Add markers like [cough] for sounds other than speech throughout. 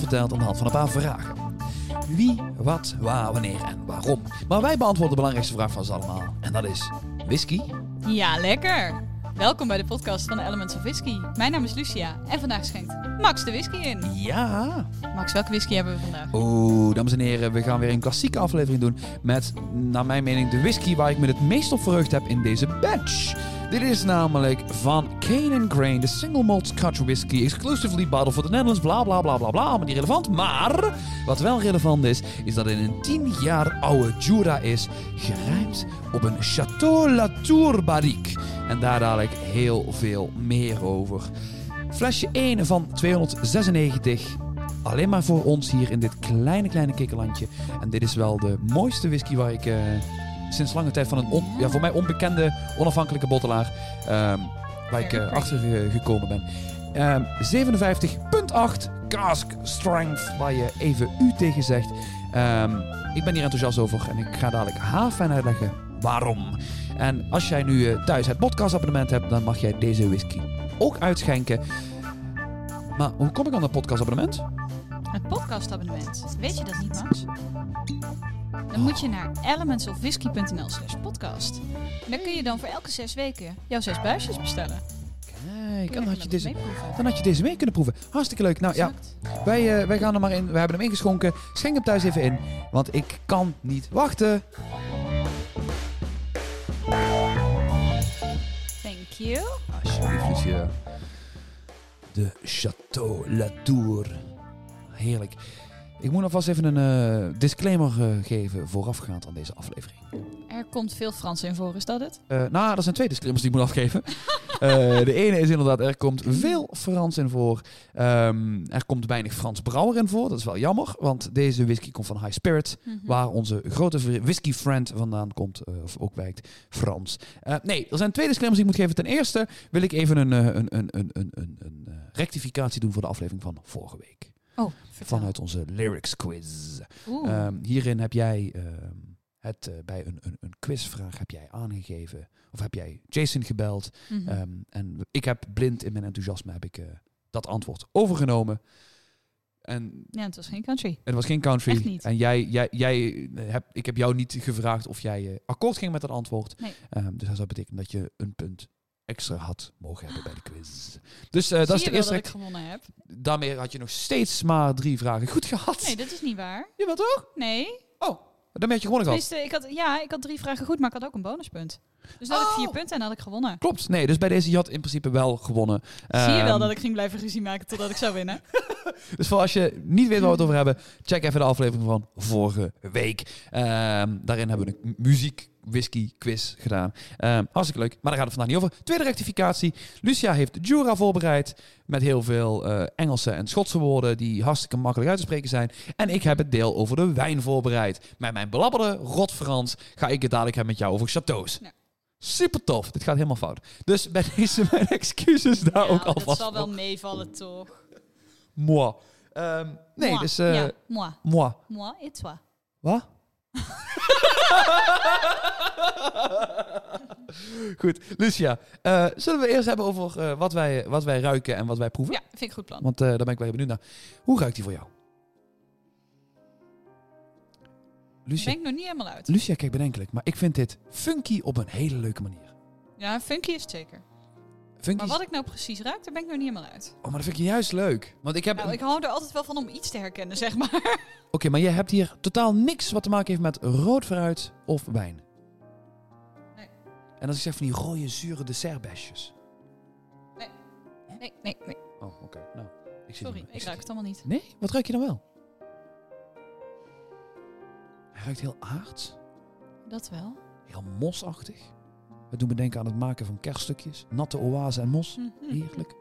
worden verteld aan de hand van een paar vragen. Wie, wat, waar, wanneer en waarom. Maar wij beantwoorden de belangrijkste vraag van ze allemaal. En dat is, whisky? Ja, lekker. Welkom bij de podcast van Elements of Whisky. Mijn naam is Lucia en vandaag schenkt Max de whisky in. Ja. Max, welke whisky hebben we vandaag? Oeh, dames en heren, we gaan weer een klassieke aflevering doen met, naar mijn mening, de whisky waar ik me het meest op verheugd heb in deze batch. Dit is namelijk van Cane Grain, de single malt Scotch whisky, exclusively bottled for the Netherlands, bla bla bla bla bla, allemaal niet relevant. Maar, wat wel relevant is, is dat het een 10 jaar oude Jura is, gerijmd op een Chateau Latour barrique. En daar dadelijk heel veel meer over. Flesje 1 van 296. Alleen maar voor ons hier in dit kleine, kleine kikkerlandje. En dit is wel de mooiste whisky waar ik eh, sinds lange tijd van een on- ja, voor mij onbekende onafhankelijke bottelaar. ehm, waar ik eh, achter ge- gekomen ben. Ehm 57,8 cask strength, waar je even u tegen zegt. Ehm, ik ben hier enthousiast over en ik ga dadelijk haven uitleggen waarom. En als jij nu eh, thuis het podcastabonnement hebt, dan mag jij deze whisky ook uitschenken. Maar hoe kom ik aan dat podcastabonnement? Het podcastabonnement. Weet je dat niet, Max? Dan moet je naar elementsofwhisky.nl slash podcast. En dan kun je dan voor elke zes weken jouw zes buisjes bestellen. Kijk, dan had, je deze, dan had je deze mee kunnen proeven. Hartstikke leuk. Nou ja, wij, eh, wij gaan er maar in. We hebben hem ingeschonken. Schenk hem thuis even in, want ik kan niet wachten. Thank you. Alsjeblieft, Lucia. De Château Latour. Heerlijk. Ik moet alvast even een eh, disclaimer eh, geven voorafgaand aan deze aflevering. Er komt veel Frans in voor, is dat het? Eh, nou, er zijn twee disclaimers die ik moet afgeven. De ene is inderdaad, er komt veel Frans in voor. Ehm, er komt weinig Frans brouwer in voor. Dat is wel jammer, want deze whisky komt van High Spirit. Mhm. Waar onze grote whisky friend vandaan komt, of ook wijkt, Frans. Nee, er zijn twee disclaimers die ik moet geven. Ten eerste wil ik even een, een, een, een, een, een, een rectificatie doen voor de aflevering van vorige week. Oh, vertel. Vanuit onze lyrics quiz. Ehm, hierin heb jij ehm, het eh, bij een, een, een quizvraag heb jij aangegeven. Of heb jij Jason gebeld. Mhm. Ehm, en ik heb blind in mijn enthousiasme heb ik, eh, dat antwoord overgenomen. En ja, het was geen country. het was geen country. En jij, jij, jij hebt, ik heb jou niet gevraagd of jij eh, akkoord ging met dat antwoord. Nee. Dus dat zou betekenen dat je een punt extra had mogen hebben bij de quiz. Dus eh, dat is je de eerste. dat ik gewonnen heb? Daarmee had je nog steeds maar drie vragen goed gehad. Nee, dat is niet waar. Jawel toch? Nee. Oh, daarmee had je gewonnen gehad. Ik had, ja, ik had drie vragen goed, maar ik had ook een bonuspunt. Dus dan had ik vier Oh. punten en had ik gewonnen. Klopt. Nee, dus bij deze je had in principe wel gewonnen. Zie je wel Ehm, dat ik ging blijven ruzie maken totdat ik zou winnen? [laughs] Dus voor als je niet weet waar we het over hebben, check even de aflevering van vorige week. Ehm, daarin hebben we een muziek whisky quiz gedaan. Ehm, hartstikke leuk, maar daar gaat het vandaag niet over. Tweede rectificatie. Lucia heeft Jura voorbereid met heel veel eh, Engelse en Schotse woorden die hartstikke makkelijk uit te spreken zijn. En ik heb het deel over de wijn voorbereid. Met mijn belabberde rot Frans ga ik het dadelijk hebben met jou over chateaus. Ja. Super tof. Dit gaat helemaal fout. Dus bij deze [laughs] mijn excuses daar Ja, ook dat alvast zal wel meevallen, toch? Moi. Ehm, nee, Moi. dus... eh ja, moi. Moi. Moi et toi. Wat? [laughs] Goed, Lucia. eh, zullen we eerst hebben over eh, wat, wij, wat wij ruiken en wat wij proeven? Ja, vind ik een goed plan. Want eh, daar ben ik wel benieuwd naar. Hoe ruikt die voor jou? Lucia, ben ik nog niet helemaal uit. Lucia kijkt bedenkelijk, maar ik vind dit funky op een hele leuke manier. Ja, funky is het zeker. Maar wat ik nou precies ruik, daar ben ik nog niet helemaal uit. Oh, maar dat vind ik juist leuk. Want ik heb... Nou, ik hou er altijd wel van om iets te herkennen, zeg maar. [laughs] Oké, maar jij hebt hier totaal niks wat te maken heeft met rood fruit of wijn. Nee. En als ik zeg van die rode, zure dessertbesjes. Nee, nee, nee. Oh, oké. Nou, ik Sorry, ik zit- ruik het allemaal niet. Nee? Wat ruik je dan wel? Hij ruikt heel aards. Dat wel. Heel mosachtig. Het doet me denken aan het maken van kerststukjes. Natte oase en mos. Mhm. Heerlijk.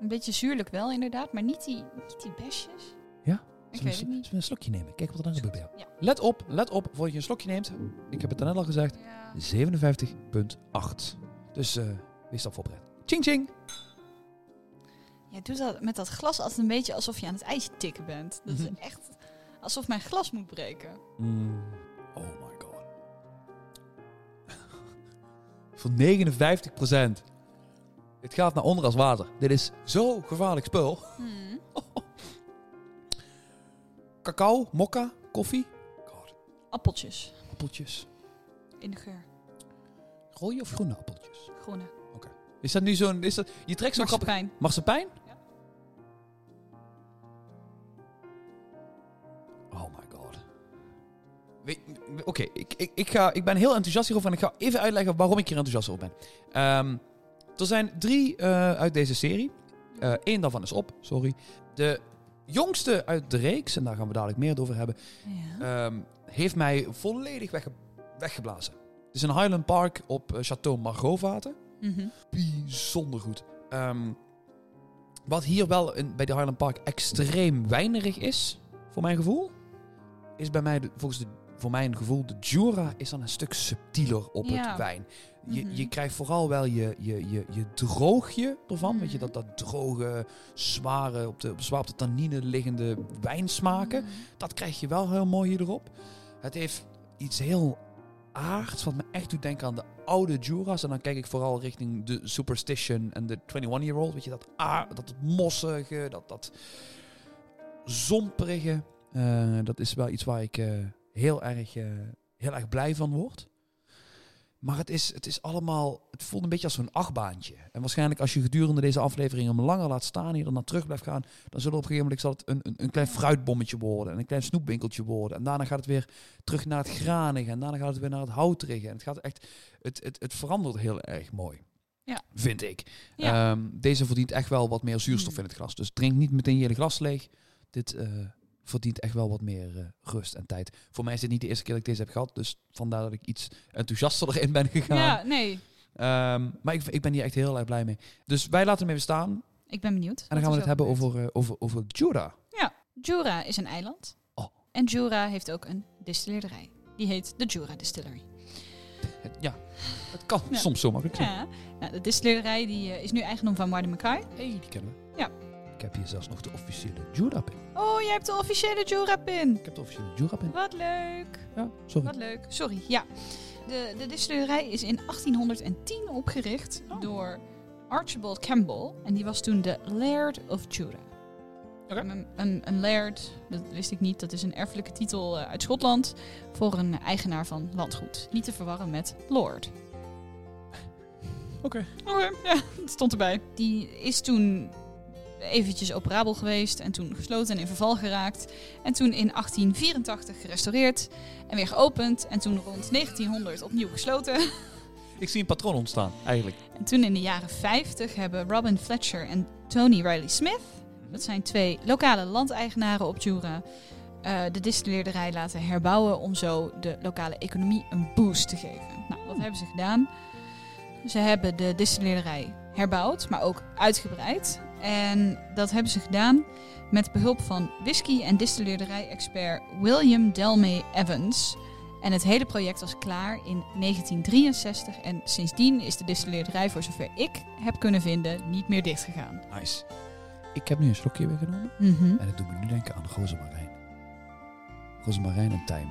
Een beetje zuurlijk wel, inderdaad, maar niet die, niet die besjes. Ja? Ik weet het niet. een slokje nemen? Kijk wat er dan gebeurt bij jou. Ja. Let op, let op, voordat je een slokje neemt. Ik heb het net al gezegd. Ja. 57,8. Dus eh wees al voorbereid. Ching ching! Jij doet dat met dat glas altijd een beetje alsof je aan het ijsje tikken bent. Dat is Mhm. echt alsof mijn glas moet breken. Mm. Oh my Voor 59%. Het gaat naar onder als water. Dit is zo gevaarlijk spul. Hmm. cacao, mokka, koffie. God, Appeltjes appeltjes. in de geur. Rode of groene appeltjes? Groene. Is dat nu zo'n... Is dat, je trekt zo'n grappig... Marsepein. Oké, ik, ik, ik, ga- ik ben heel enthousiast hierover en ik ga even uitleggen waarom ik hier enthousiast over ben. Ehm, er zijn drie eh, uit deze serie. Eén daarvan is op, sorry. De jongste uit de reeks, en daar gaan we dadelijk meer over hebben, Ja. ehm, heeft mij volledig wegge- weggeblazen. Het is een Highland Park op eh, Château Margauvaten. Mhm. Bijzonder goed. Ehm, wat hier wel in, bij de Highland Park extreem weinig is, voor mijn gevoel, is bij mij, de, volgens de, voor mijn gevoel, de Jura is dan een stuk subtieler op Ja. het wijn. Je, Mhm. je krijgt vooral wel je, je, je, je droogje ervan. Weet je, Mhm. dat, dat droge, zware, op de, zwaar op de tannine liggende wijnsmaken. Mhm. Dat krijg je wel heel mooi hier erop. Het heeft iets heel aards, wat me echt doet denken aan de oude Jura's. En dan kijk ik vooral richting de Superstition en de 21-year-old. Weet je, dat, aard, dat mossige, dat, dat zomperige. Eh, dat is wel iets waar ik eh, heel, erg, eh, heel erg blij van word. Maar het is, het is allemaal, het voelt een beetje als zo'n achtbaantje. En waarschijnlijk als je gedurende deze aflevering hem langer laat staan, hier dan naar terug blijft gaan, dan zullen op een gegeven moment zal het een, een, een klein fruitbommetje worden en een klein snoepwinkeltje worden. En daarna gaat het weer terug naar het granige en daarna gaat het weer naar het houterige. En het gaat echt, het, het, het verandert heel erg mooi. Ja. Vind ik. Ja. Ehm, deze verdient echt wel wat meer zuurstof Mm. in het glas. Dus drink niet meteen je hele glas leeg. Dit eh, verdient echt wel wat meer eh, rust en tijd. Voor mij is dit niet de eerste keer dat ik deze heb gehad. Dus vandaar dat ik iets enthousiaster [laughs] erin ben gegaan. ja, nee. Ehm, maar ik, ik ben hier echt heel erg blij mee. Dus wij laten hem even staan. En Ik ben benieuwd. dan gaan we het hebben over, eh, over, over Jura. Jura is een eiland. Oh. En Jura heeft ook een distilleerderij. Die heet de Jura Distillery. Ja, het kan Ja. soms zo makkelijk zijn. Ja. Nou, de distilleerderij die, eh, is nu eigendom van Marty Mackay. hey, die kennen we. Ja. Ik heb hier zelfs nog de officiële Jura-pin. Oh, jij hebt de officiële Jura-pin. Ik heb de officiële Jura-pin. Wat leuk. Ja, sorry. Wat leuk. Sorry, ja. De, de distilleerderij is in 1810 opgericht Oh. door Archibald Campbell. En die was toen de Laird of Jura. Oké. Een, een, een laird, dat wist ik niet, dat is een erfelijke titel eh, uit Schotland voor een eigenaar van landgoed. Niet te verwarren met lord. Oké. Oké, ja, het stond erbij. Die is toen eventjes operabel geweest en toen gesloten en in verval geraakt. En toen in 1884 gerestaureerd en weer geopend. En toen rond 1900 opnieuw gesloten. [laughs] Ik zie een patroon ontstaan, eigenlijk. En toen in de jaren 50 hebben Robin Fletcher en Tony Riley Smith, dat zijn twee lokale landeigenaren op Jura, eh, de distilleerderij laten herbouwen om zo de lokale economie een boost te geven. Nou, wat hebben ze gedaan? Ze hebben de distilleerderij herbouwd, maar ook uitgebreid. En dat hebben ze gedaan met behulp van whisky- en distilleerderij-expert William Delmay Evans. En het hele project was klaar in 1963 en sindsdien is de distilleerderij, voor zover ik heb kunnen vinden, niet meer dichtgegaan. Nice. Ik heb nu een slokje weer genomen. Mhm. En dat doet me nu denken aan rozemarijn. Rozemarijn en tijm.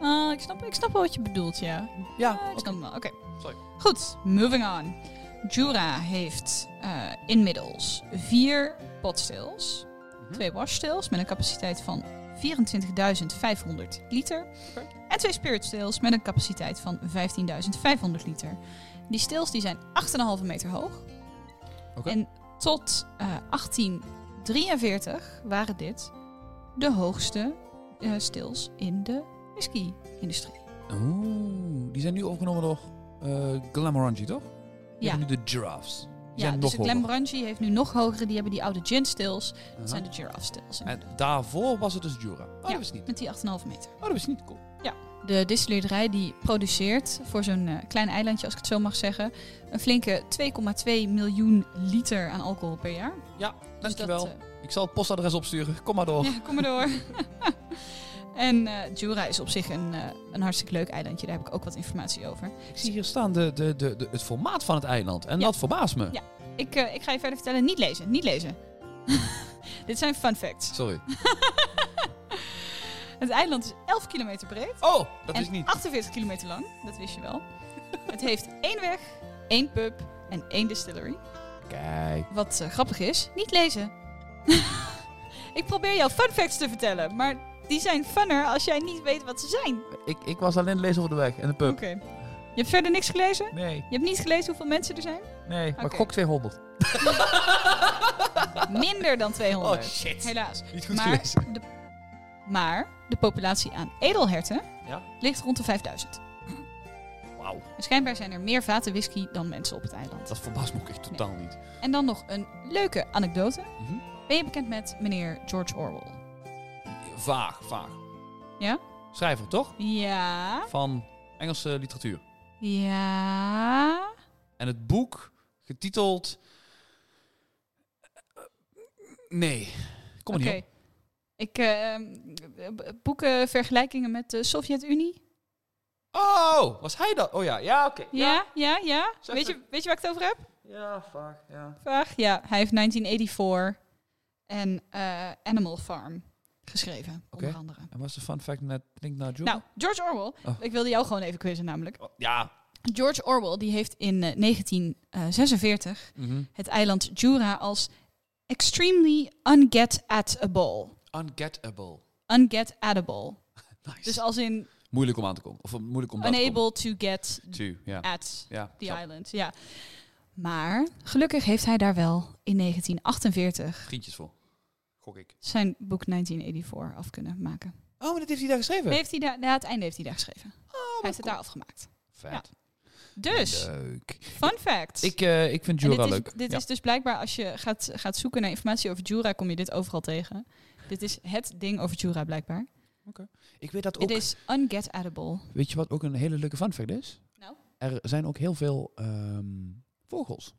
Ah, ik, snap, ik snap wel wat je bedoelt, ja. Ja, Ah, ik snap hem wel. Oké. Sorry. Goed, moving on. Jura heeft eh, inmiddels vier potstills, Mhm. twee washstills met een capaciteit van 24.500 liter. En twee spirit stills met een capaciteit van 15.500 liter. Die stills die zijn 8,5 meter hoog. En tot eh, 1843 waren dit de hoogste eh stills in de whisky-industrie. Oeh, die zijn nu overgenomen door uh, Glenmorangie, toch? Ja. nu de giraffes. Die Ja, dus de. Glenmorangie heeft nu nog hogere. Die hebben die oude gin stills. Dat Aha. zijn de giraffe stills. En daarvoor was het dus Jura. Oh, Ja. dat ik niet. Met die 8,5 meter. Oh, dat ik niet. Cool. De distilleerderij die produceert voor zo'n eh, klein eilandje, als ik het zo mag zeggen, een flinke 2,2 miljoen liter aan alcohol per jaar. Ja, Dus dankjewel. dat, Ik zal het postadres opsturen. Kom maar door. eh, ja, kom maar door. [laughs] en eh, Jura is op zich een, eh, een hartstikke leuk eilandje. Daar heb ik ook wat informatie over. Ik zie hier staan de, de, de, de, het formaat van het eiland. En Ja. dat verbaast me. Ja. Ik, eh, ik ga je verder vertellen. Niet lezen, niet lezen. [laughs] Dit zijn fun facts. Sorry. [laughs] Het eiland is 11 kilometer breed. Oh, dat en is niet. 48 kilometer lang, dat wist je wel. het heeft één weg, één pub en één distillery. Kijk. Wat grappig is, niet lezen. [laughs] Ik probeer jou fun facts te vertellen, maar die zijn funner als jij niet weet wat ze zijn. Ik, ik was alleen lezen over de weg en de pub. Oké. Je hebt verder niks gelezen? Nee, Je hebt niet gelezen hoeveel mensen er zijn? nee, maar ik gok 200. [laughs] Minder dan 200. Oh, shit. Helaas. Niet goed maar, gelezen. de, maar de populatie aan edelherten Ja? ligt rond de 5000. Wauw. En schijnbaar zijn er meer vaten whisky dan mensen op het eiland. Dat verbaast me ook echt totaal niet. En dan nog een leuke anekdote. Mhm. Ben je bekend met meneer George Orwell? Vaag, vaag. Ja? Schrijver, toch? Ja. Van Engelse literatuur. Ja. En het boek, getiteld... eh, Nee, kom er Oké. niet op. Ik eh, boeken vergelijkingen met de Sovjet-Unie. Oh, was hij dat? Oh ja, ja, oké. Ja, ja, ja. Zeg Weet het. je, weet je waar ik het over heb? Ja, vaag, ja. Vraag. Ja, hij heeft 1984 en eh, Animal Farm geschreven, onder andere. En was de fun fact met Link naar Joe? Nou, George Orwell. Oh. Ik wilde jou gewoon even quizzen namelijk. Oh, ja. George Orwell die heeft in eh, 1946 Mhm. het eiland Jura als extremely unget-atable. Ungettable. Unget-atable. [laughs] Nice. Dus als in moeilijk om aan te komen. Of moeilijk om daar te unable to get. Two, ja. at the island. Ja. Maar gelukkig heeft hij daar wel in 1948 Vriendjes voor. Gok ik. zijn boek 1984 af kunnen maken. Oh, maar dat heeft hij daar geschreven? Heeft hij daar, ja, het einde heeft hij daar geschreven. Oh, hij heeft het daar afgemaakt. Vet. Dus, Leuk. fun fact. Ik, eh, ik vind Jura dit is, leuk. Dit Ja. is dus blijkbaar als je gaat, gaat zoeken naar informatie over Jura, kom je dit overal tegen. Dit is het ding over Jura blijkbaar. Ik weet dat ook. Het is unget-atable. Weet je wat ook een hele leuke fun fact is? Nou? Er zijn ook heel veel ehm, vogels.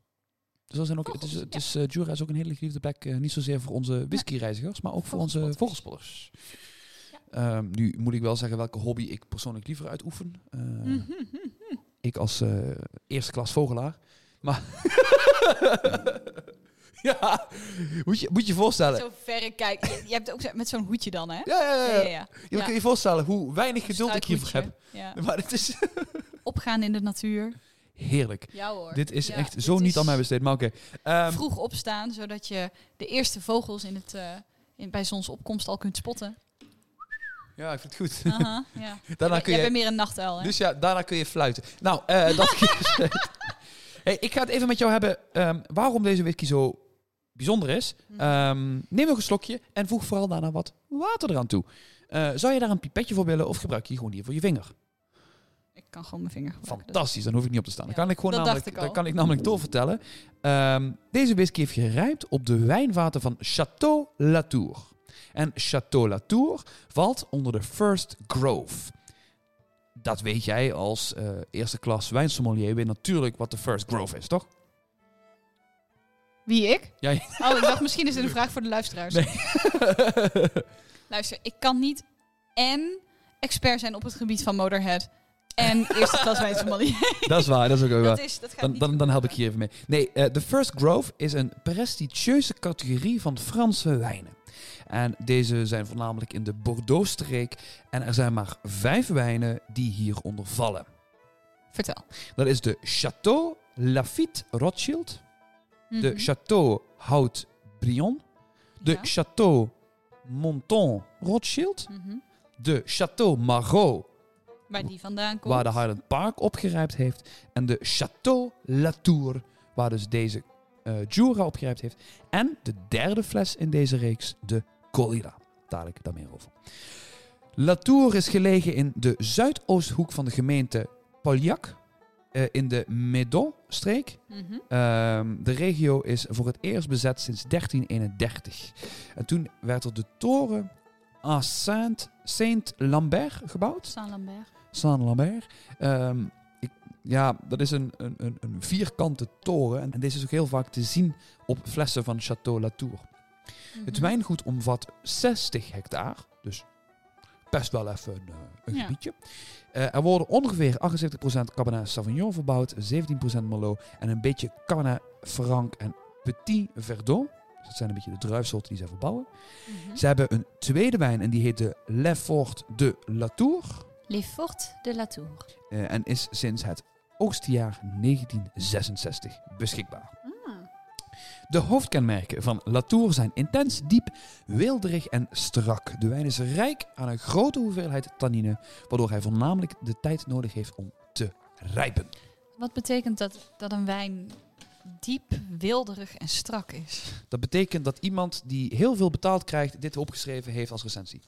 Dus er zijn ook, het is, eh, Jura is ook een hele geliefde plek. eh, niet zozeer voor onze whiskyreizigers, maar ook voor onze Vogelspotters. vogelspotters. Ehm, nu moet ik wel zeggen welke hobby ik persoonlijk liever uitoefen. Eh, Mhm, Ik als eh, eerste klas vogelaar. Maar [laughs] ja, moet je, moet je voorstellen. Zo verre kijk. Je, je hebt ook met zo'n hoedje dan, hè? Ja, ja, ja. ja. ja. ja. Je Ja. kan je voorstellen hoe weinig geduld ik hiervoor heb. [laughs] Maar het is Opgaan in de natuur. Heerlijk. Ja hoor. Dit is Ja, echt dit zo niet aan mij besteed. Maar oké. Ehm, Vroeg opstaan, zodat je de eerste vogels in het, eh, in, bij zonsopkomst al kunt spotten. ja, ik vind het goed. Aha, ja. [laughs] daarna kun bent je, meer een nachtuil, hè? dus ja, daarna kun je fluiten. Nou, eh, dat [laughs] hey, ik ga het even met jou hebben ehm, waarom deze whisky zo bijzonder is. Mhm. Ehm, neem nog een slokje en voeg vooral daarna wat water eraan toe. Eh, zou je daar een pipetje voor willen of gebruik je gewoon die voor je vinger? Ik kan gewoon mijn vinger gebruiken. Fantastisch, dan hoef ik niet op te staan. Dan kan ik gewoon namelijk, ik dan kan ik namelijk doorvertellen. Ehm, deze whisky heeft gerijpt op de wijnvaten van Château Latour. En Château Latour valt onder de First Grove. Dat weet jij als eh, eerste klas wijnsommelier. Weet natuurlijk wat de First Grove is, toch? Wie, ik? Jij. Oh, ik dacht misschien is dit een vraag voor de luisteraars. Nee. [laughs] Luister, ik kan niet en expert zijn op het gebied van Motorhead en eerste klas wijnsommelier. [laughs] dat is waar, dat is ook wel waar. Is, Dan, dan, dan help ik je even mee. Nee, eh, de First Grove is een prestigieuze categorie van Franse wijnen. En deze zijn voornamelijk in de Bordeaux-streek. En er zijn maar vijf wijnen die hieronder vallen. Vertel. Dat is de Château Lafite Rothschild, de Mhm. Château Hout Brion, de Ja. Château Monton Rothschild, Mhm. de Château Margaux, Waar die vandaan komt. waar de Highland Park opgerijpt heeft, en de Château Latour, waar dus deze eh Jura opgerijpt heeft. En de derde fles in deze reeks, de Colira. Dadelijk daar meer over. Latour is gelegen in de zuidoosthoek van de gemeente Pauillac, eh, in de Médon-streek. Mhm. Ehm, de regio is voor het eerst bezet sinds 1331. En toen werd er de toren à Saint- Saint-Lambert gebouwd. Saint-Lambert. Saint-Lambert. Ehm, ik, ja, dat is een, een, een, een vierkante toren. En deze is ook heel vaak te zien op flessen van Château Latour. Het Mhm. wijngoed omvat 60 hectare. Dus best wel even een, eh, een Ja. gebiedje. Eh, er worden ongeveer 78% Cabernet Sauvignon verbouwd, 17% Merlot en een beetje Cabernet Franc en Petit Verdot. Dus dat zijn een beetje de druifsoorten die zij verbouwen. Mhm. Ze hebben een tweede wijn en die heet de Lefort de Latour. Les Fortes de la Tour. eh, en is sinds het oogstjaar 1966 beschikbaar. Ah. De hoofdkenmerken van Latour zijn intens, diep, weelderig en strak. De wijn is rijk aan een grote hoeveelheid tannine, waardoor hij voornamelijk de tijd nodig heeft om te rijpen. Wat betekent dat, dat een wijn diep, wilderig en strak is? Dat betekent dat iemand die heel veel betaald krijgt, dit opgeschreven heeft als recensie.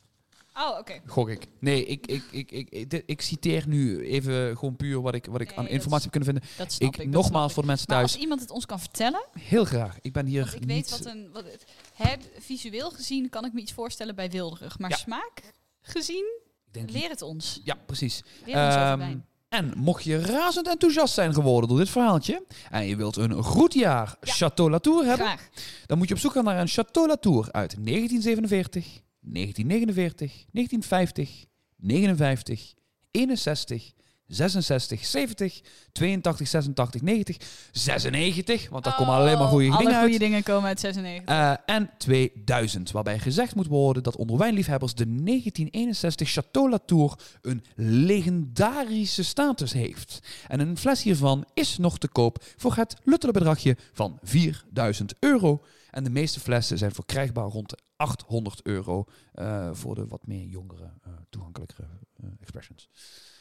Oh, oké. Gok ik. Nee, ik, ik, ik, ik, ik, dit- ik citeer nu even gewoon puur wat ik, wat ik Nee, aan dat informatie heb kunnen vinden. Dat snap Ik, ik. dat nogmaals snap ik. voor de mensen Maar thuis, als iemand het ons kan vertellen, heel graag. Ik ben hier want ik niet... weet wat een... Wat het, hè, visueel gezien kan ik me iets voorstellen bij wilderig. Maar Ja. smaak gezien, ik denk, leer het ons. ja, precies. Leer ons over Ehm, wijn. En mocht je razend enthousiast zijn geworden door dit verhaaltje en je wilt een goed jaar Ja. Chateau Latour hebben, Graag. dan moet je op zoek gaan naar een Chateau Latour uit 1947, 1949, 1950, 59, 61, 66, 70, 82, 86, 90, 96, want daar komen alleen maar goede Oh, dingen Alle uit. goede dingen komen uit 96. Eh, en 2000, waarbij gezegd moet worden dat onder wijnliefhebbers de 1961 Chateau Latour een legendarische status heeft. En een fles hiervan is nog te koop voor het luttele bedragje van 4000 euro. En de meeste flessen zijn verkrijgbaar rond de 800 euro eh, voor de wat meer jongere, eh, toegankelijkere eh, expressions.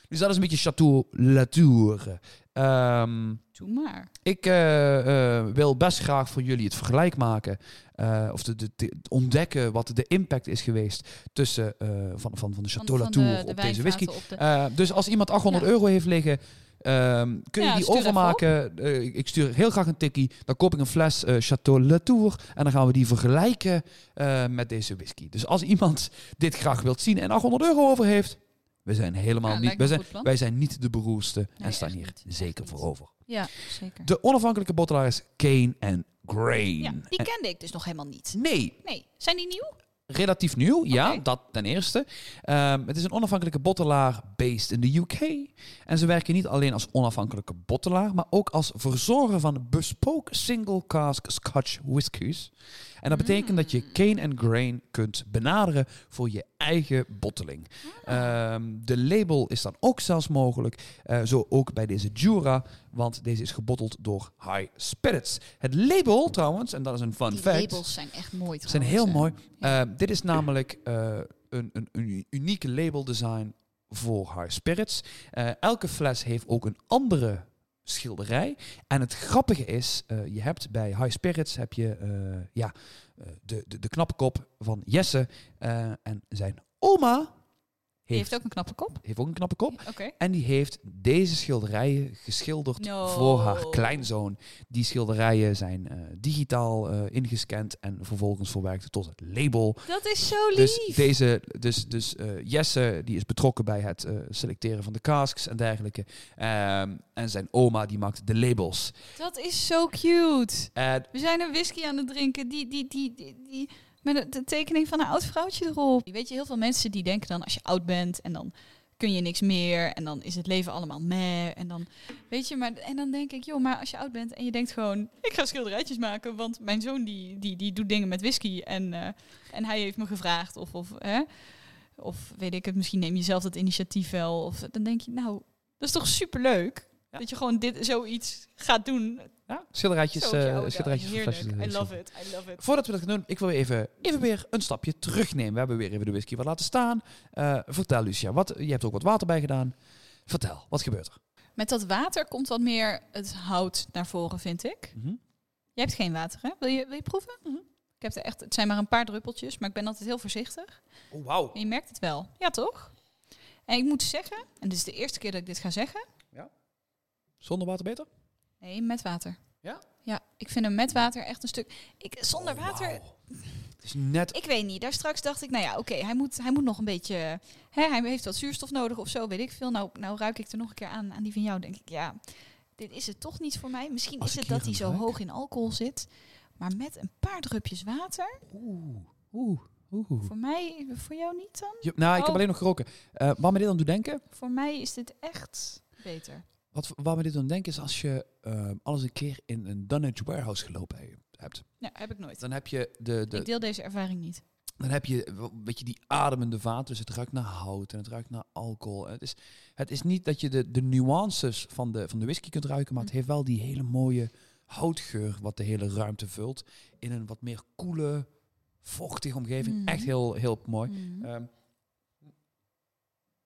Dus dat is een beetje Chateau Latour. Ehm Doe maar. ik wil best graag voor jullie het vergelijk maken. of de, de, de- ontdekken wat de impact is geweest tussen van, van, van de Chateau Latour op deze whisky. de- dus als iemand 800 Ja. euro heeft liggen, ehm, kun je Ja, die overmaken. Eh, ik- stuur heel graag een tikkie. Dan koop ik een fles eh, Chateau Latour. En dan gaan we die vergelijken eh, met deze whisky. Dus als iemand dit graag wilt zien en 800 euro over heeft, we zijn helemaal Ja, niet. Wij zijn, wij zijn niet de beroerdste en staan hier niet. Zeker niet. voor over. Ja, zeker. De onafhankelijke bottelaar is Kane and Grain. Ja, die En- kende ik dus nog helemaal niet. nee, Nee, zijn die nieuw? Relatief nieuw, ja, dat ten eerste. Ehm, het is een onafhankelijke bottelaar based in de UK. En ze werken niet alleen als onafhankelijke bottelaar, maar ook als verzorger van bespoke single cask Scotch whiskies. En dat betekent dat je Cane and Grain kunt benaderen voor je eigen botteling. Ehm, de label is dan ook zelfs mogelijk, eh, zo ook bij deze Jura, want deze is gebotteld door High Spirits. Het label trouwens, en dat is een fun die fact. labels zijn echt mooi Ze zijn heel mooi. Ja. Eh, dit is namelijk eh, een, een, een unieke labeldesign voor High Spirits. Eh, elke fles heeft ook een andere schilderij. En het grappige is, eh, je hebt bij High Spirits heb je eh, ja, eh, de, de, de knappe kop van Jesse. en zijn oma heeft, heeft ook een knappe kop. heeft ook een knappe kop. En die heeft deze schilderijen geschilderd No. voor haar kleinzoon. Die schilderijen zijn eh, digitaal eh, ingescand en vervolgens verwerkt tot het label. Dat is zo lief. Dus, deze, dus, dus eh, Jesse die is betrokken bij het selecteren van de casks en dergelijke. Ehm, en zijn oma die maakt de labels. Dat is zo cute. We zijn een whisky aan het drinken die, die, die, die, die met de, tekening van een oud vrouwtje erop. Weet je, heel veel mensen die denken dan als je oud bent en dan kun je niks meer en dan is het leven allemaal meh en dan weet je, maar en dan denk ik, joh, maar als je oud bent en je denkt gewoon, ik ga schilderijtjes maken, want mijn zoon die, die, die doet dingen met whisky en, eh, en hij heeft me gevraagd of of hè, of weet ik het, misschien neem je zelf dat initiatief wel of dan denk je, nou, dat is toch superleuk. Ja. Dat je gewoon dit zoiets gaat doen. ja, schilderijtjes, Zo eh, schilderijtjes van Heerlijk. flesjes, I eh, love it. I love it. Voordat we dat gaan doen, ik wil weer even, even weer een stapje terugnemen. We hebben weer even de whisky wat laten staan. Eh, vertel Lucia, wat, je hebt ook wat water bij gedaan. Vertel, wat gebeurt er? Met dat water komt wat meer het hout naar voren, vind ik. Mhm. Jij hebt geen water, hè? Wil je, wil je proeven? Ik heb er echt, het zijn maar een paar druppeltjes, maar ik ben altijd heel voorzichtig. Oh, wauw. Je merkt het wel. Ja, toch? En ik moet zeggen, en dit is de eerste keer dat ik dit ga zeggen. Zonder water beter? Nee, met water. Ja? Ja, ik vind hem met water echt een stuk... Ik, zonder Oh, water. Het is net... ik weet niet. Daar straks dacht ik, nou ja, oké, hij, moet, hij moet nog een beetje... Hè, hij heeft wat zuurstof nodig of zo, weet ik veel. Nou, nou ruik ik er nog een keer aan, aan die van jou. denk ik, ja, dit is het toch niet voor mij. Misschien Als is het dat hij zo ruik. hoog in alcohol zit. Maar met een paar drupjes water, Oeh, oeh, oeh. voor mij, voor jou niet dan? Je- nou, ik heb Oh. alleen nog geroken. Eh wat me dit aan doet denken... Voor mij is dit echt beter. Wat, waar me dit aan denken is als je eh, alles een keer in een Dunnage Warehouse gelopen he- hebt. Ja, heb ik nooit. Dan heb je de, de, ik deel deze ervaring niet. dan heb je een beetje die ademende vaat. Dus het ruikt naar hout en het ruikt naar alcohol. Het is, het is niet dat je de, de nuances van de, van de whisky kunt ruiken, maar het Hm. heeft wel die hele mooie houtgeur wat de hele ruimte vult. In een wat meer koele, vochtige omgeving. Mhm. Echt heel, heel mooi. Mhm. Ehm,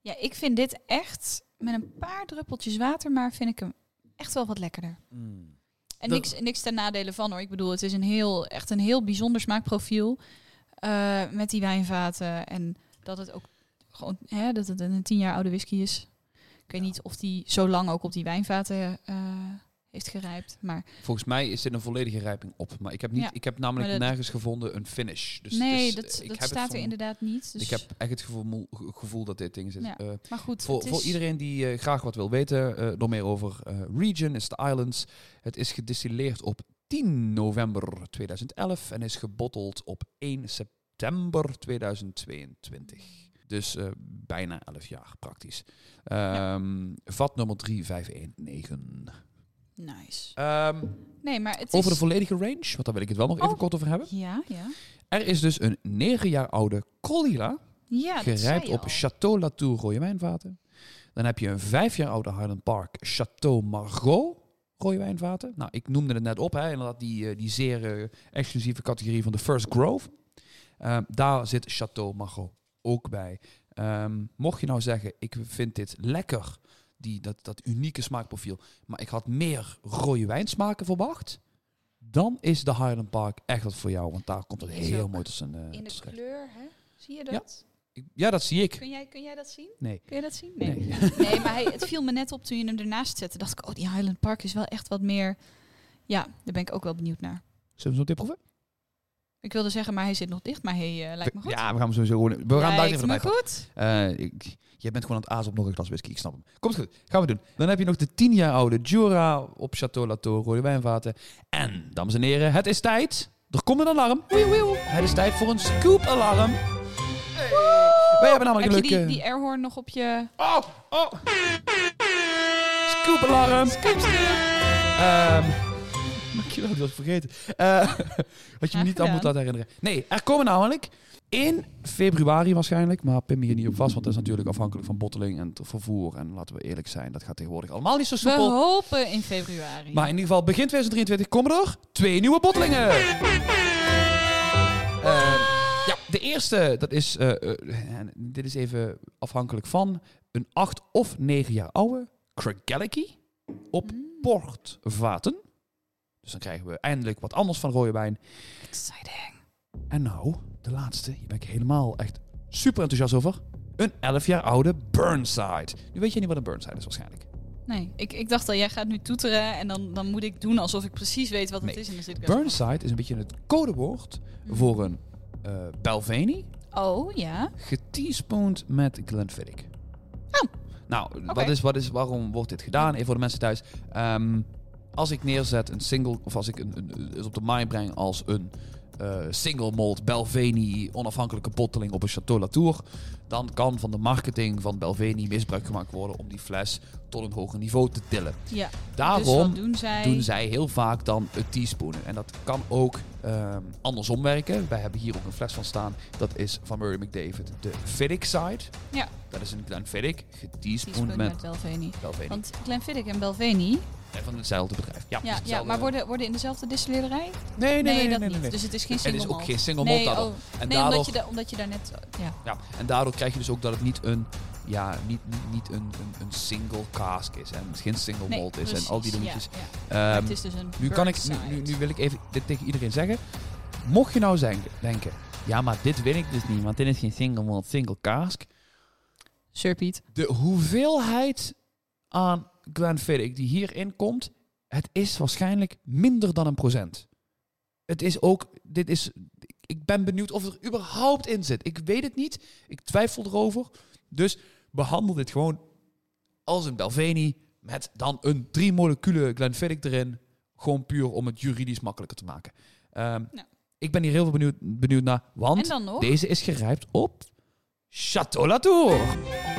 Ja, ik vind dit echt met een paar druppeltjes water, maar vind ik hem echt wel wat lekkerder. mm. En Dat- niks, niks ten nadele van hoor. Ik bedoel, het is een heel, echt een heel bijzonder smaakprofiel eh, met die wijnvaten. En dat het ook gewoon, hè, dat het een tien jaar oude whisky is. Ik weet niet of die zo lang ook op die wijnvaten eh, heeft gerijpt. Maar Volgens mij is dit een volledige rijping op. Maar ik heb, niet, Ja. ik heb namelijk dat- nergens gevonden een finish. Dus nee, is- dat, ik dat heb het staat er inderdaad niet. Dus, Ik heb echt het gevoel, gevoel dat dit ding zit. Ja. Eh, maar goed, voor, voor iedereen die eh, graag wat wil weten, eh nog meer over eh, Region, is de Islands. Het is gedistilleerd op 10 november 2011 en is gebotteld op 1 september 2022. Dus eh, bijna 11 jaar praktisch. Ehm, Vat nummer 3519. Nice. Ehm, Nee, maar het over is... de volledige range, want daar wil ik het wel nog even Oh. kort over hebben. Ja, ja. Er is dus een 9 jaar oude Colila, Ja, gerijpt op al. Chateau Latour rode wijnvaten. Dan heb je een 5 jaar oude Highland Park Chateau Margaux rode wijnvaten. Nou, ik noemde het net op, hè, inderdaad die, eh, die zeer eh, exclusieve categorie van de First Grove. Ehm, daar zit Chateau Margaux ook bij. Ehm, mocht je nou zeggen, ik vind dit lekker, die, dat, dat unieke smaakprofiel, maar ik had meer rode wijnsmaken verwacht, dan is de Highland Park echt wat voor jou, want daar komt het Is heel mooi tussen. eh, In de tussen. kleur, hè? Zie je Ja. dat? Ik- Ja, dat zie ik. Kun, jij, kun jij dat zien? Nee. Kun je dat zien? Nee. Nee. [laughs] Nee, maar hij, het viel me net op toen je hem ernaast zette. Dacht ik, oh, die Highland Park is wel echt wat meer... Ja, daar ben ik ook wel benieuwd naar. Zullen we zo dit proeven? Ik wilde zeggen, maar hij zit nog dicht. Maar hij eh, lijkt me goed. Ja, we gaan hem sowieso gewoon... We gaan daar lijkt me goed. Eh, ik, je bent gewoon aan het azen op nog een glas whisky, ik snap hem. Komt goed, gaan we doen. Dan heb je nog de 10 jaar oude Jura op Chateau Latour rode wijnvaten. En, dames en heren, het is tijd. Er komt een alarm. Het is tijd voor een scoop-alarm. Wij hebben namelijk Heb een je leuke... die, die airhorn nog op je... Oh, oh. Scoop-alarm. Ehm [laughs] dankjewel, ik het vergeten. Eh, [laughs] had je me niet aan gedaan. moeten laten herinneren. Nee, er komen namelijk in februari waarschijnlijk, maar pin me hier niet op vast, want dat is natuurlijk afhankelijk van botteling en het vervoer. En laten we eerlijk zijn, dat gaat tegenwoordig allemaal niet zo We soepel. hopen in februari. Maar in ieder geval, begin 2023 komen er twee nieuwe bottelingen. Ehm, ja, de eerste, dat is, eh, eh, dit is even afhankelijk van, een 8 of 9 jaar oude Craigellachie op Mm, portvaten. Dus dan krijgen we eindelijk wat anders van rode wijn. exciting. En nou, de laatste, hier ben ik helemaal echt super enthousiast over. Een 11 jaar oude Burnside. Nu weet je niet wat een Burnside is waarschijnlijk. Nee, ik, ik dacht al, jij gaat nu toeteren en dan, dan moet ik doen alsof ik precies weet wat het is. En dan zit ik Burnside is een beetje het codewoord Mhm. voor een eh Belveni Oh, ja. geteaspoond met Glenfiddich. Oh. Nou, wat is, wat is, waarom wordt dit gedaan? Even voor de mensen thuis. Ehm, als ik neerzet een single, of als ik een, op de markt breng als een eh, single malt Belveni onafhankelijke botteling op een Chateau Latour, dan kan van de marketing van Belveni misbruik gemaakt worden om die fles tot een hoger niveau te tillen. Ja. Daarom dus wat doen zij? doen zij heel vaak dan het teaspoonen. En dat kan ook ehm, andersom werken. Wij hebben hier ook een fles van staan. Dat is van Murray McDavid, de Fiddick Side. Ja. Dat is een Glenfiddich, Teaspoon geteaspoond met, met Belveni. Belveni. Want Glenfiddich en Belveni, En van hetzelfde bedrijf. Ja, ja, dus ja, maar worden, worden in dezelfde distilleerderij? Nee, nee, nee, nee, dat nee, niet. nee. Dus het is geen Het single is ook malt. geen single malt nee, oh, En nee daardoor, omdat, je da- omdat je daar net... Ja. ja, en daardoor krijg je dus ook dat het niet een, ja, niet, niet, niet een, een, een single cask is. En geen single Nee, malt is en al die dingetjes. Ja, ja. Maar Ehm, het is dus een Nu, kan ik, nu, nu wil ik even dit tegen iedereen zeggen. Mocht je nou zijn, denken, ja, maar dit wil ik dus niet, want dit is geen single malt, single cask. Sir Piet. De hoeveelheid aan Glenfiddich die hierin komt, het is waarschijnlijk minder dan een procent. Het is ook, dit is, ik ben benieuwd of er überhaupt in zit. Ik weet het niet, ik twijfel erover. Dus behandel dit gewoon als een Belveni met dan een drie moleculen Glenfiddich erin. Gewoon puur om het juridisch makkelijker te maken. Ja. Ik ben hier heel veel benieuwd, benieuwd naar, want deze is gerijpt op Chateau Latour.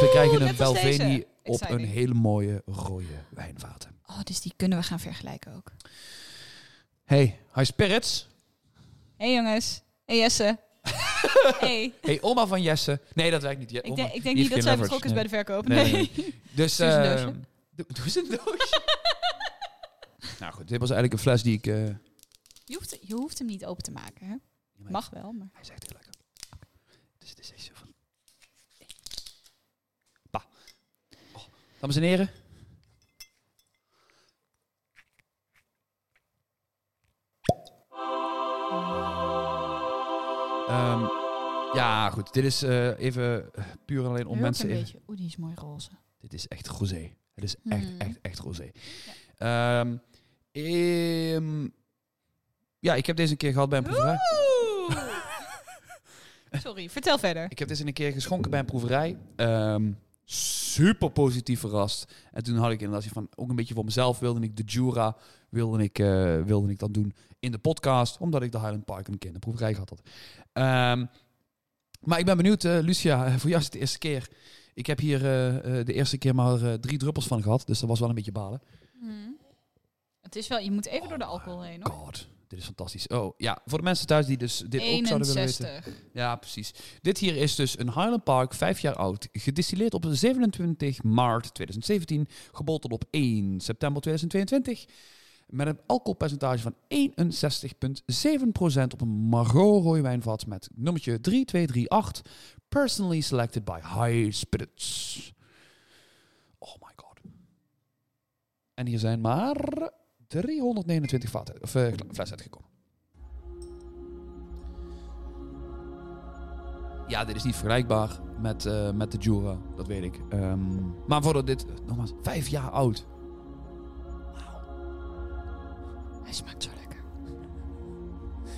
Dus we krijgen een. Belveni op een hele mooie rode wijnvaten. Oh, dus die kunnen we gaan vergelijken ook. Hey, High Spirits. hey, jongens. hey, Jesse. [laughs] hey. Hey, oma van Jesse. Nee, dat werkt niet. Ja, Ik, denk- ik denk niet dat zij betrokken is bij de verkoop. Nee, Nee. nee, Dus, Doe een doosje. doe- doe eens een doosje. [laughs] Nou goed, dit was eigenlijk een fles die ik... eh, Je hoeft, je hoeft hem niet open te maken, hè? Mag wel, maar... Hij is echt heel lekker. Dus het is echt zo van... Bah. Oh. Dames en heren. Ehm, ja, goed. Dit is eh, even puur en alleen om Heel mensen... een even- beetje. Oeh, die is mooi roze. Dit is echt rosé. Het is echt, Hmm. echt, echt rosé. Ehm, ehm, ja, ik heb deze een keer gehad bij een proeverij. [laughs] Sorry, vertel verder. Ik heb deze een keer geschonken bij een proeverij. Super positief verrast. En toen had ik inderdaad van, ook een beetje voor mezelf, wilde ik de Jura, wilde ik, eh, wilde ik dan doen in de podcast, omdat ik de Highland Park een keer in de proeverij gehad had. Ehm, maar ik ben benieuwd, eh, Lucia, [laughs] voor jou is het de eerste keer. Ik heb hier eh, de eerste keer maar drie druppels van gehad, dus dat was wel een beetje balen. Hmm. Het is wel, je moet even door de alcohol heen, hoor. God, dit is fantastisch. Oh ja, voor de mensen thuis die dus dit ook zouden willen weten. 61. Ja, precies. Dit hier is dus een Highland Park, vijf jaar oud. Gedistilleerd op 27 maart 2017. Gebotteld op 1 september 2022. Met een alcoholpercentage van 61,7% op een Margot rooiwijnvat met nummertje 3238. Personally selected by High Spirits. Oh my god. En hier zijn maar 329 vaten, of, eh, flessen uitgekomen. Ja, dit is niet vergelijkbaar met, eh, met de Jura, dat weet ik. Ehm, maar voor dit, nogmaals, vijf jaar oud. Hij smaakt zo lekker.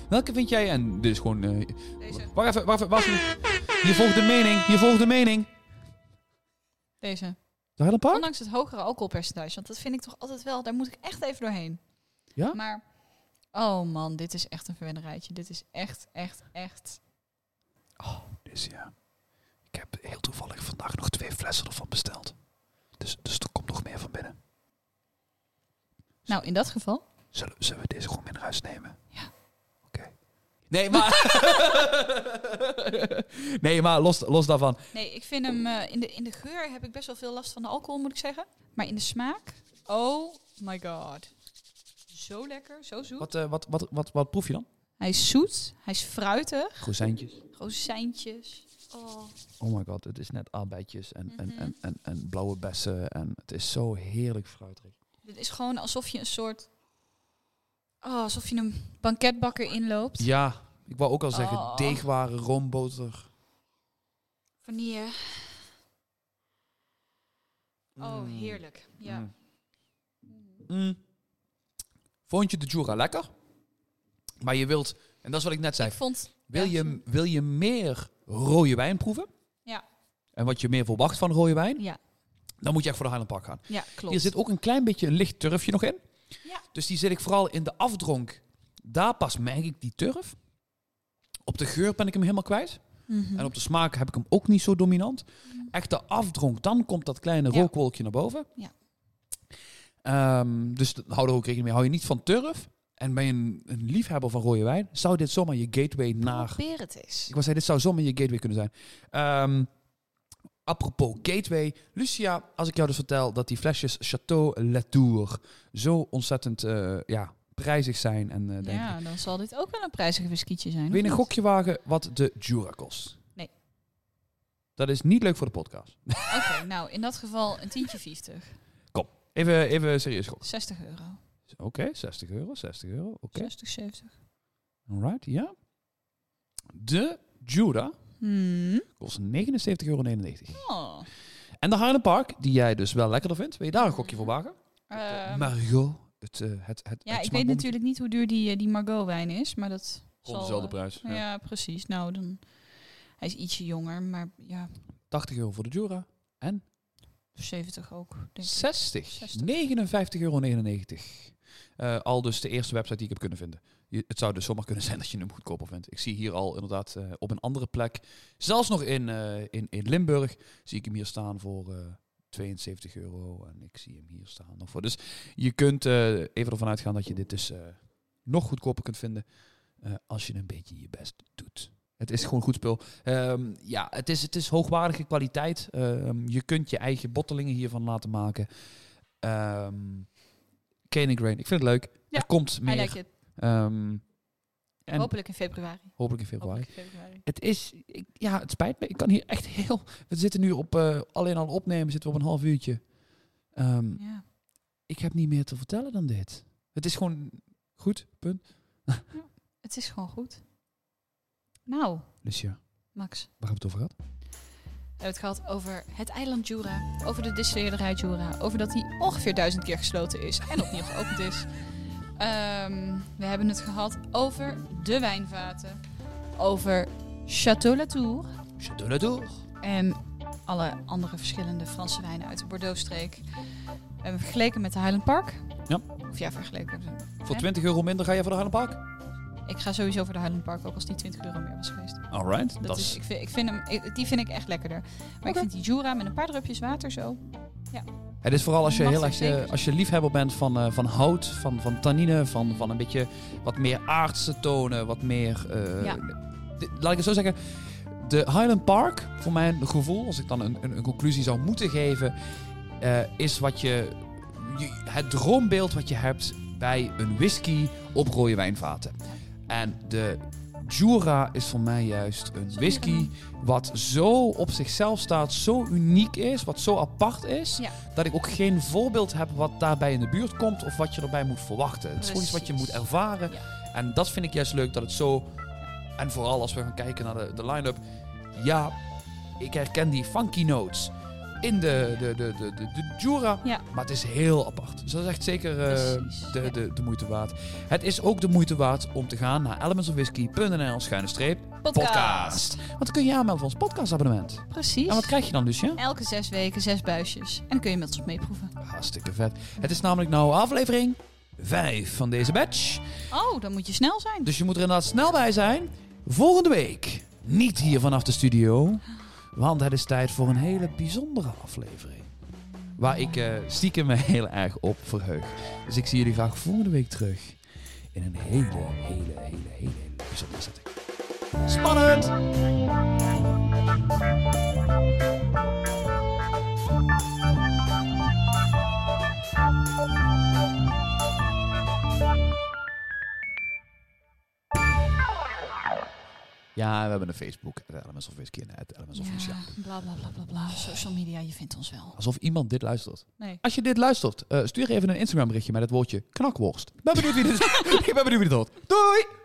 Welke vind jij? En dit is gewoon... eh, Deze. wacht even, wacht even, wacht even. Hier volgt de mening, hier volgt de mening. Deze. Park? Ondanks het hogere alcoholpercentage. Want dat vind ik toch altijd wel... Daar moet ik echt even doorheen. Ja? Maar... Oh man, dit is echt een verwennerijtje. Dit is echt, echt, echt... Dus ja, ik heb heel toevallig vandaag nog twee flessen ervan besteld. Dus, dus er komt nog meer van binnen. Nou, in dat geval... Zullen, zullen we deze gewoon mee naar huis nemen? Nee, maar... [laughs] nee, maar los, los daarvan. Nee, ik vind hem... eh, in, de, in de geur heb ik best wel veel last van de alcohol, moet ik zeggen. Maar in de smaak... Oh my god. Zo lekker, zo zoet. Wat, eh, wat, wat, wat, wat proef je dan? Hij is zoet, hij is fruitig, Rozijntjes. rozijntjes. Oh. Oh my god, het is net aardbeidjes en, en, Mhm. en, en, en blauwe bessen. En het is zo heerlijk fruitig. Dit is gewoon alsof je een soort... Oh, alsof je een banketbakker inloopt. Ja, ik wou ook al zeggen, Oh. deegwaren, roomboter. Vanille. Oh, Mm. heerlijk. Ja. Mm. Mm. Vond je de Jura lekker? Maar je wilt, en dat is wat ik net zei, Ik vond... wil, je, wil je meer rode wijn proeven? Ja. En wat je meer verwacht van rode wijn? Ja, Dan moet je echt voor de Highland Park gaan. ja, klopt. Hier zit ook een klein beetje een licht turfje nog in. Ja. Dus die zit ik vooral in de afdronk. Daar pas merk ik die turf. Op de geur ben ik hem helemaal kwijt. Mhm. En op de smaak heb ik hem ook niet zo dominant. Echt de afdronk, dan komt dat kleine Ja. rookwolkje naar boven. Ja. Ehm, dus hou er ook rekening mee. Hou je niet van turf en ben je een, een liefhebber van rode wijn, zou dit zomaar je gateway naar... Probeer het eens. Ik wou zeggen, dit zou zomaar je gateway kunnen zijn. Ehm, apropos gateway. Lucia, als ik jou dus vertel dat die flesjes Chateau Latour zo ontzettend eh, ja, prijzig zijn. En, eh, denk ik, Ja, dan zal dit ook wel een prijzig whiskietje zijn. wil je een niet? gokje wagen wat de Jura kost? Nee. Dat is niet leuk voor de podcast. [laughs] Oké, nou, in dat geval een tientje 50. Even, even serieus gokken. 60 euro. Oké, 60 euro, 60 euro. Oké, 60, 70. alright, ja. De Jura Hmm. kost 79,99 euro. Oh. En de Highland Park, die jij dus wel lekkerder vindt, wil je daar een gokje voor wagen? Ehm, Margot, het, eh, het, het, ja, het ik weet natuurlijk niet hoe duur die, die Margot wijn is, maar dat Rond zal... dezelfde prijs. ja. Ja. precies. Nou, dan... Hij is ietsje jonger, maar ja, 80 euro voor de Jura. En 70 ook, denk ik. 60. 60. 59,99 euro. Eh, al dus de eerste website die ik heb kunnen vinden. Je, het zou dus zomaar kunnen zijn dat je hem goedkoper vindt. Ik zie hier al inderdaad eh, op een andere plek, zelfs nog in, eh, in, in Limburg, zie ik hem hier staan voor eh 72 euro. En ik zie hem hier staan nog voor. Dus je kunt eh, even ervan uitgaan dat je dit dus eh, nog goedkoper kunt vinden eh, als je een beetje je best doet. Het is gewoon goed spul. Ehm, ja, het is, het is hoogwaardige kwaliteit. Ehm, je kunt je eigen bottelingen hiervan laten maken. Ehm, Cane Grain. Ik vind het leuk. Ja, er komt meer. Ehm, en Hopelijk in februari. hopelijk in februari. Hopelijk in februari. Het is, ik- ja, het spijt me. Ik kan hier echt heel. We zitten nu op eh, alleen al opnemen, zitten we op een half uurtje. Ehm, Ja. ik heb niet meer te vertellen dan dit. Het is gewoon goed, punt. Het is gewoon goed. Nou, ja, Max. waar hebben we het over gehad? We hebben het gehad over het eiland Jura, over de distilleerderij Jura, over dat die ongeveer duizend keer gesloten is en opnieuw geopend is. Ehm, we hebben het gehad over de wijnvaten, over Château Latour Chateau Latour. en alle andere verschillende Franse wijnen uit de Bordeaux-streek. We hebben vergeleken met de Highland Park. Ja. Of ja, vergeleken. Voor Hè? 20 euro minder ga je voor de Highland Park? Ik ga sowieso voor de Highland Park, ook als die 20 euro meer was geweest. Alright. Dat Dat is, ik vind, ik vind hem, ik- die vind ik echt lekkerder. Maar ik vind die Jura met een paar drupjes water zo. Het is vooral als je, heel ik erg, eh, als je liefhebber bent van, eh, van hout, van, van tannine, van, van een beetje wat meer aardse tonen, wat meer... eh, Ja. de- laat ik het zo zeggen. De Highland Park, voor mijn gevoel, als ik dan een, een, een conclusie zou moeten geven, is wat je, je- het droombeeld wat je hebt bij een whisky op rode wijnvaten. En de Jura is voor mij juist een whisky wat zo op zichzelf staat, zo uniek is, wat zo apart is, Ja. dat ik ook geen voorbeeld heb wat daarbij in de buurt komt of wat je erbij moet verwachten. Het is gewoon iets wat je moet ervaren. Ja. En dat vind ik juist leuk dat het zo. En vooral als we gaan kijken naar de, de line-up. Ja, ik herken die funky notes in de, de, de, de, de, de Jura. Ja. Maar het is heel apart. Dus dat is echt zeker eh, de, de, de moeite waard. Het is ook de moeite waard om te gaan naar elementsofwhisky.nl schuine streep podcast. Want dan kun je je aanmelden voor ons podcastabonnement. Precies. En wat krijg je dan, Lucia? Elke zes weken zes buisjes. En dan kun je met ons meeproeven. Hartstikke vet. Het is namelijk nou aflevering 5 van deze batch. Oh, dan moet je snel zijn. Dus je moet er inderdaad snel bij zijn. Volgende week niet hier vanaf de studio. Want het is tijd voor een hele bijzondere aflevering. Waar ik eh, stiekem me [laughs] heel erg op verheug. Dus ik zie jullie graag volgende week terug. In een hele, hele, hele, hele bijzondere setting. Spannend! Ja, we hebben een Facebook. Elements of Whisky en Elements of Lucia. bla bla bla bla bla. Social media, je vindt ons wel. Alsof iemand dit luistert. Nee. Als je dit luistert, eh, stuur even een Instagram berichtje met het woordje knakworst. Ik ben benieuwd wie dit, [laughs] ik ben benieuwd wie dit hoort. Doei!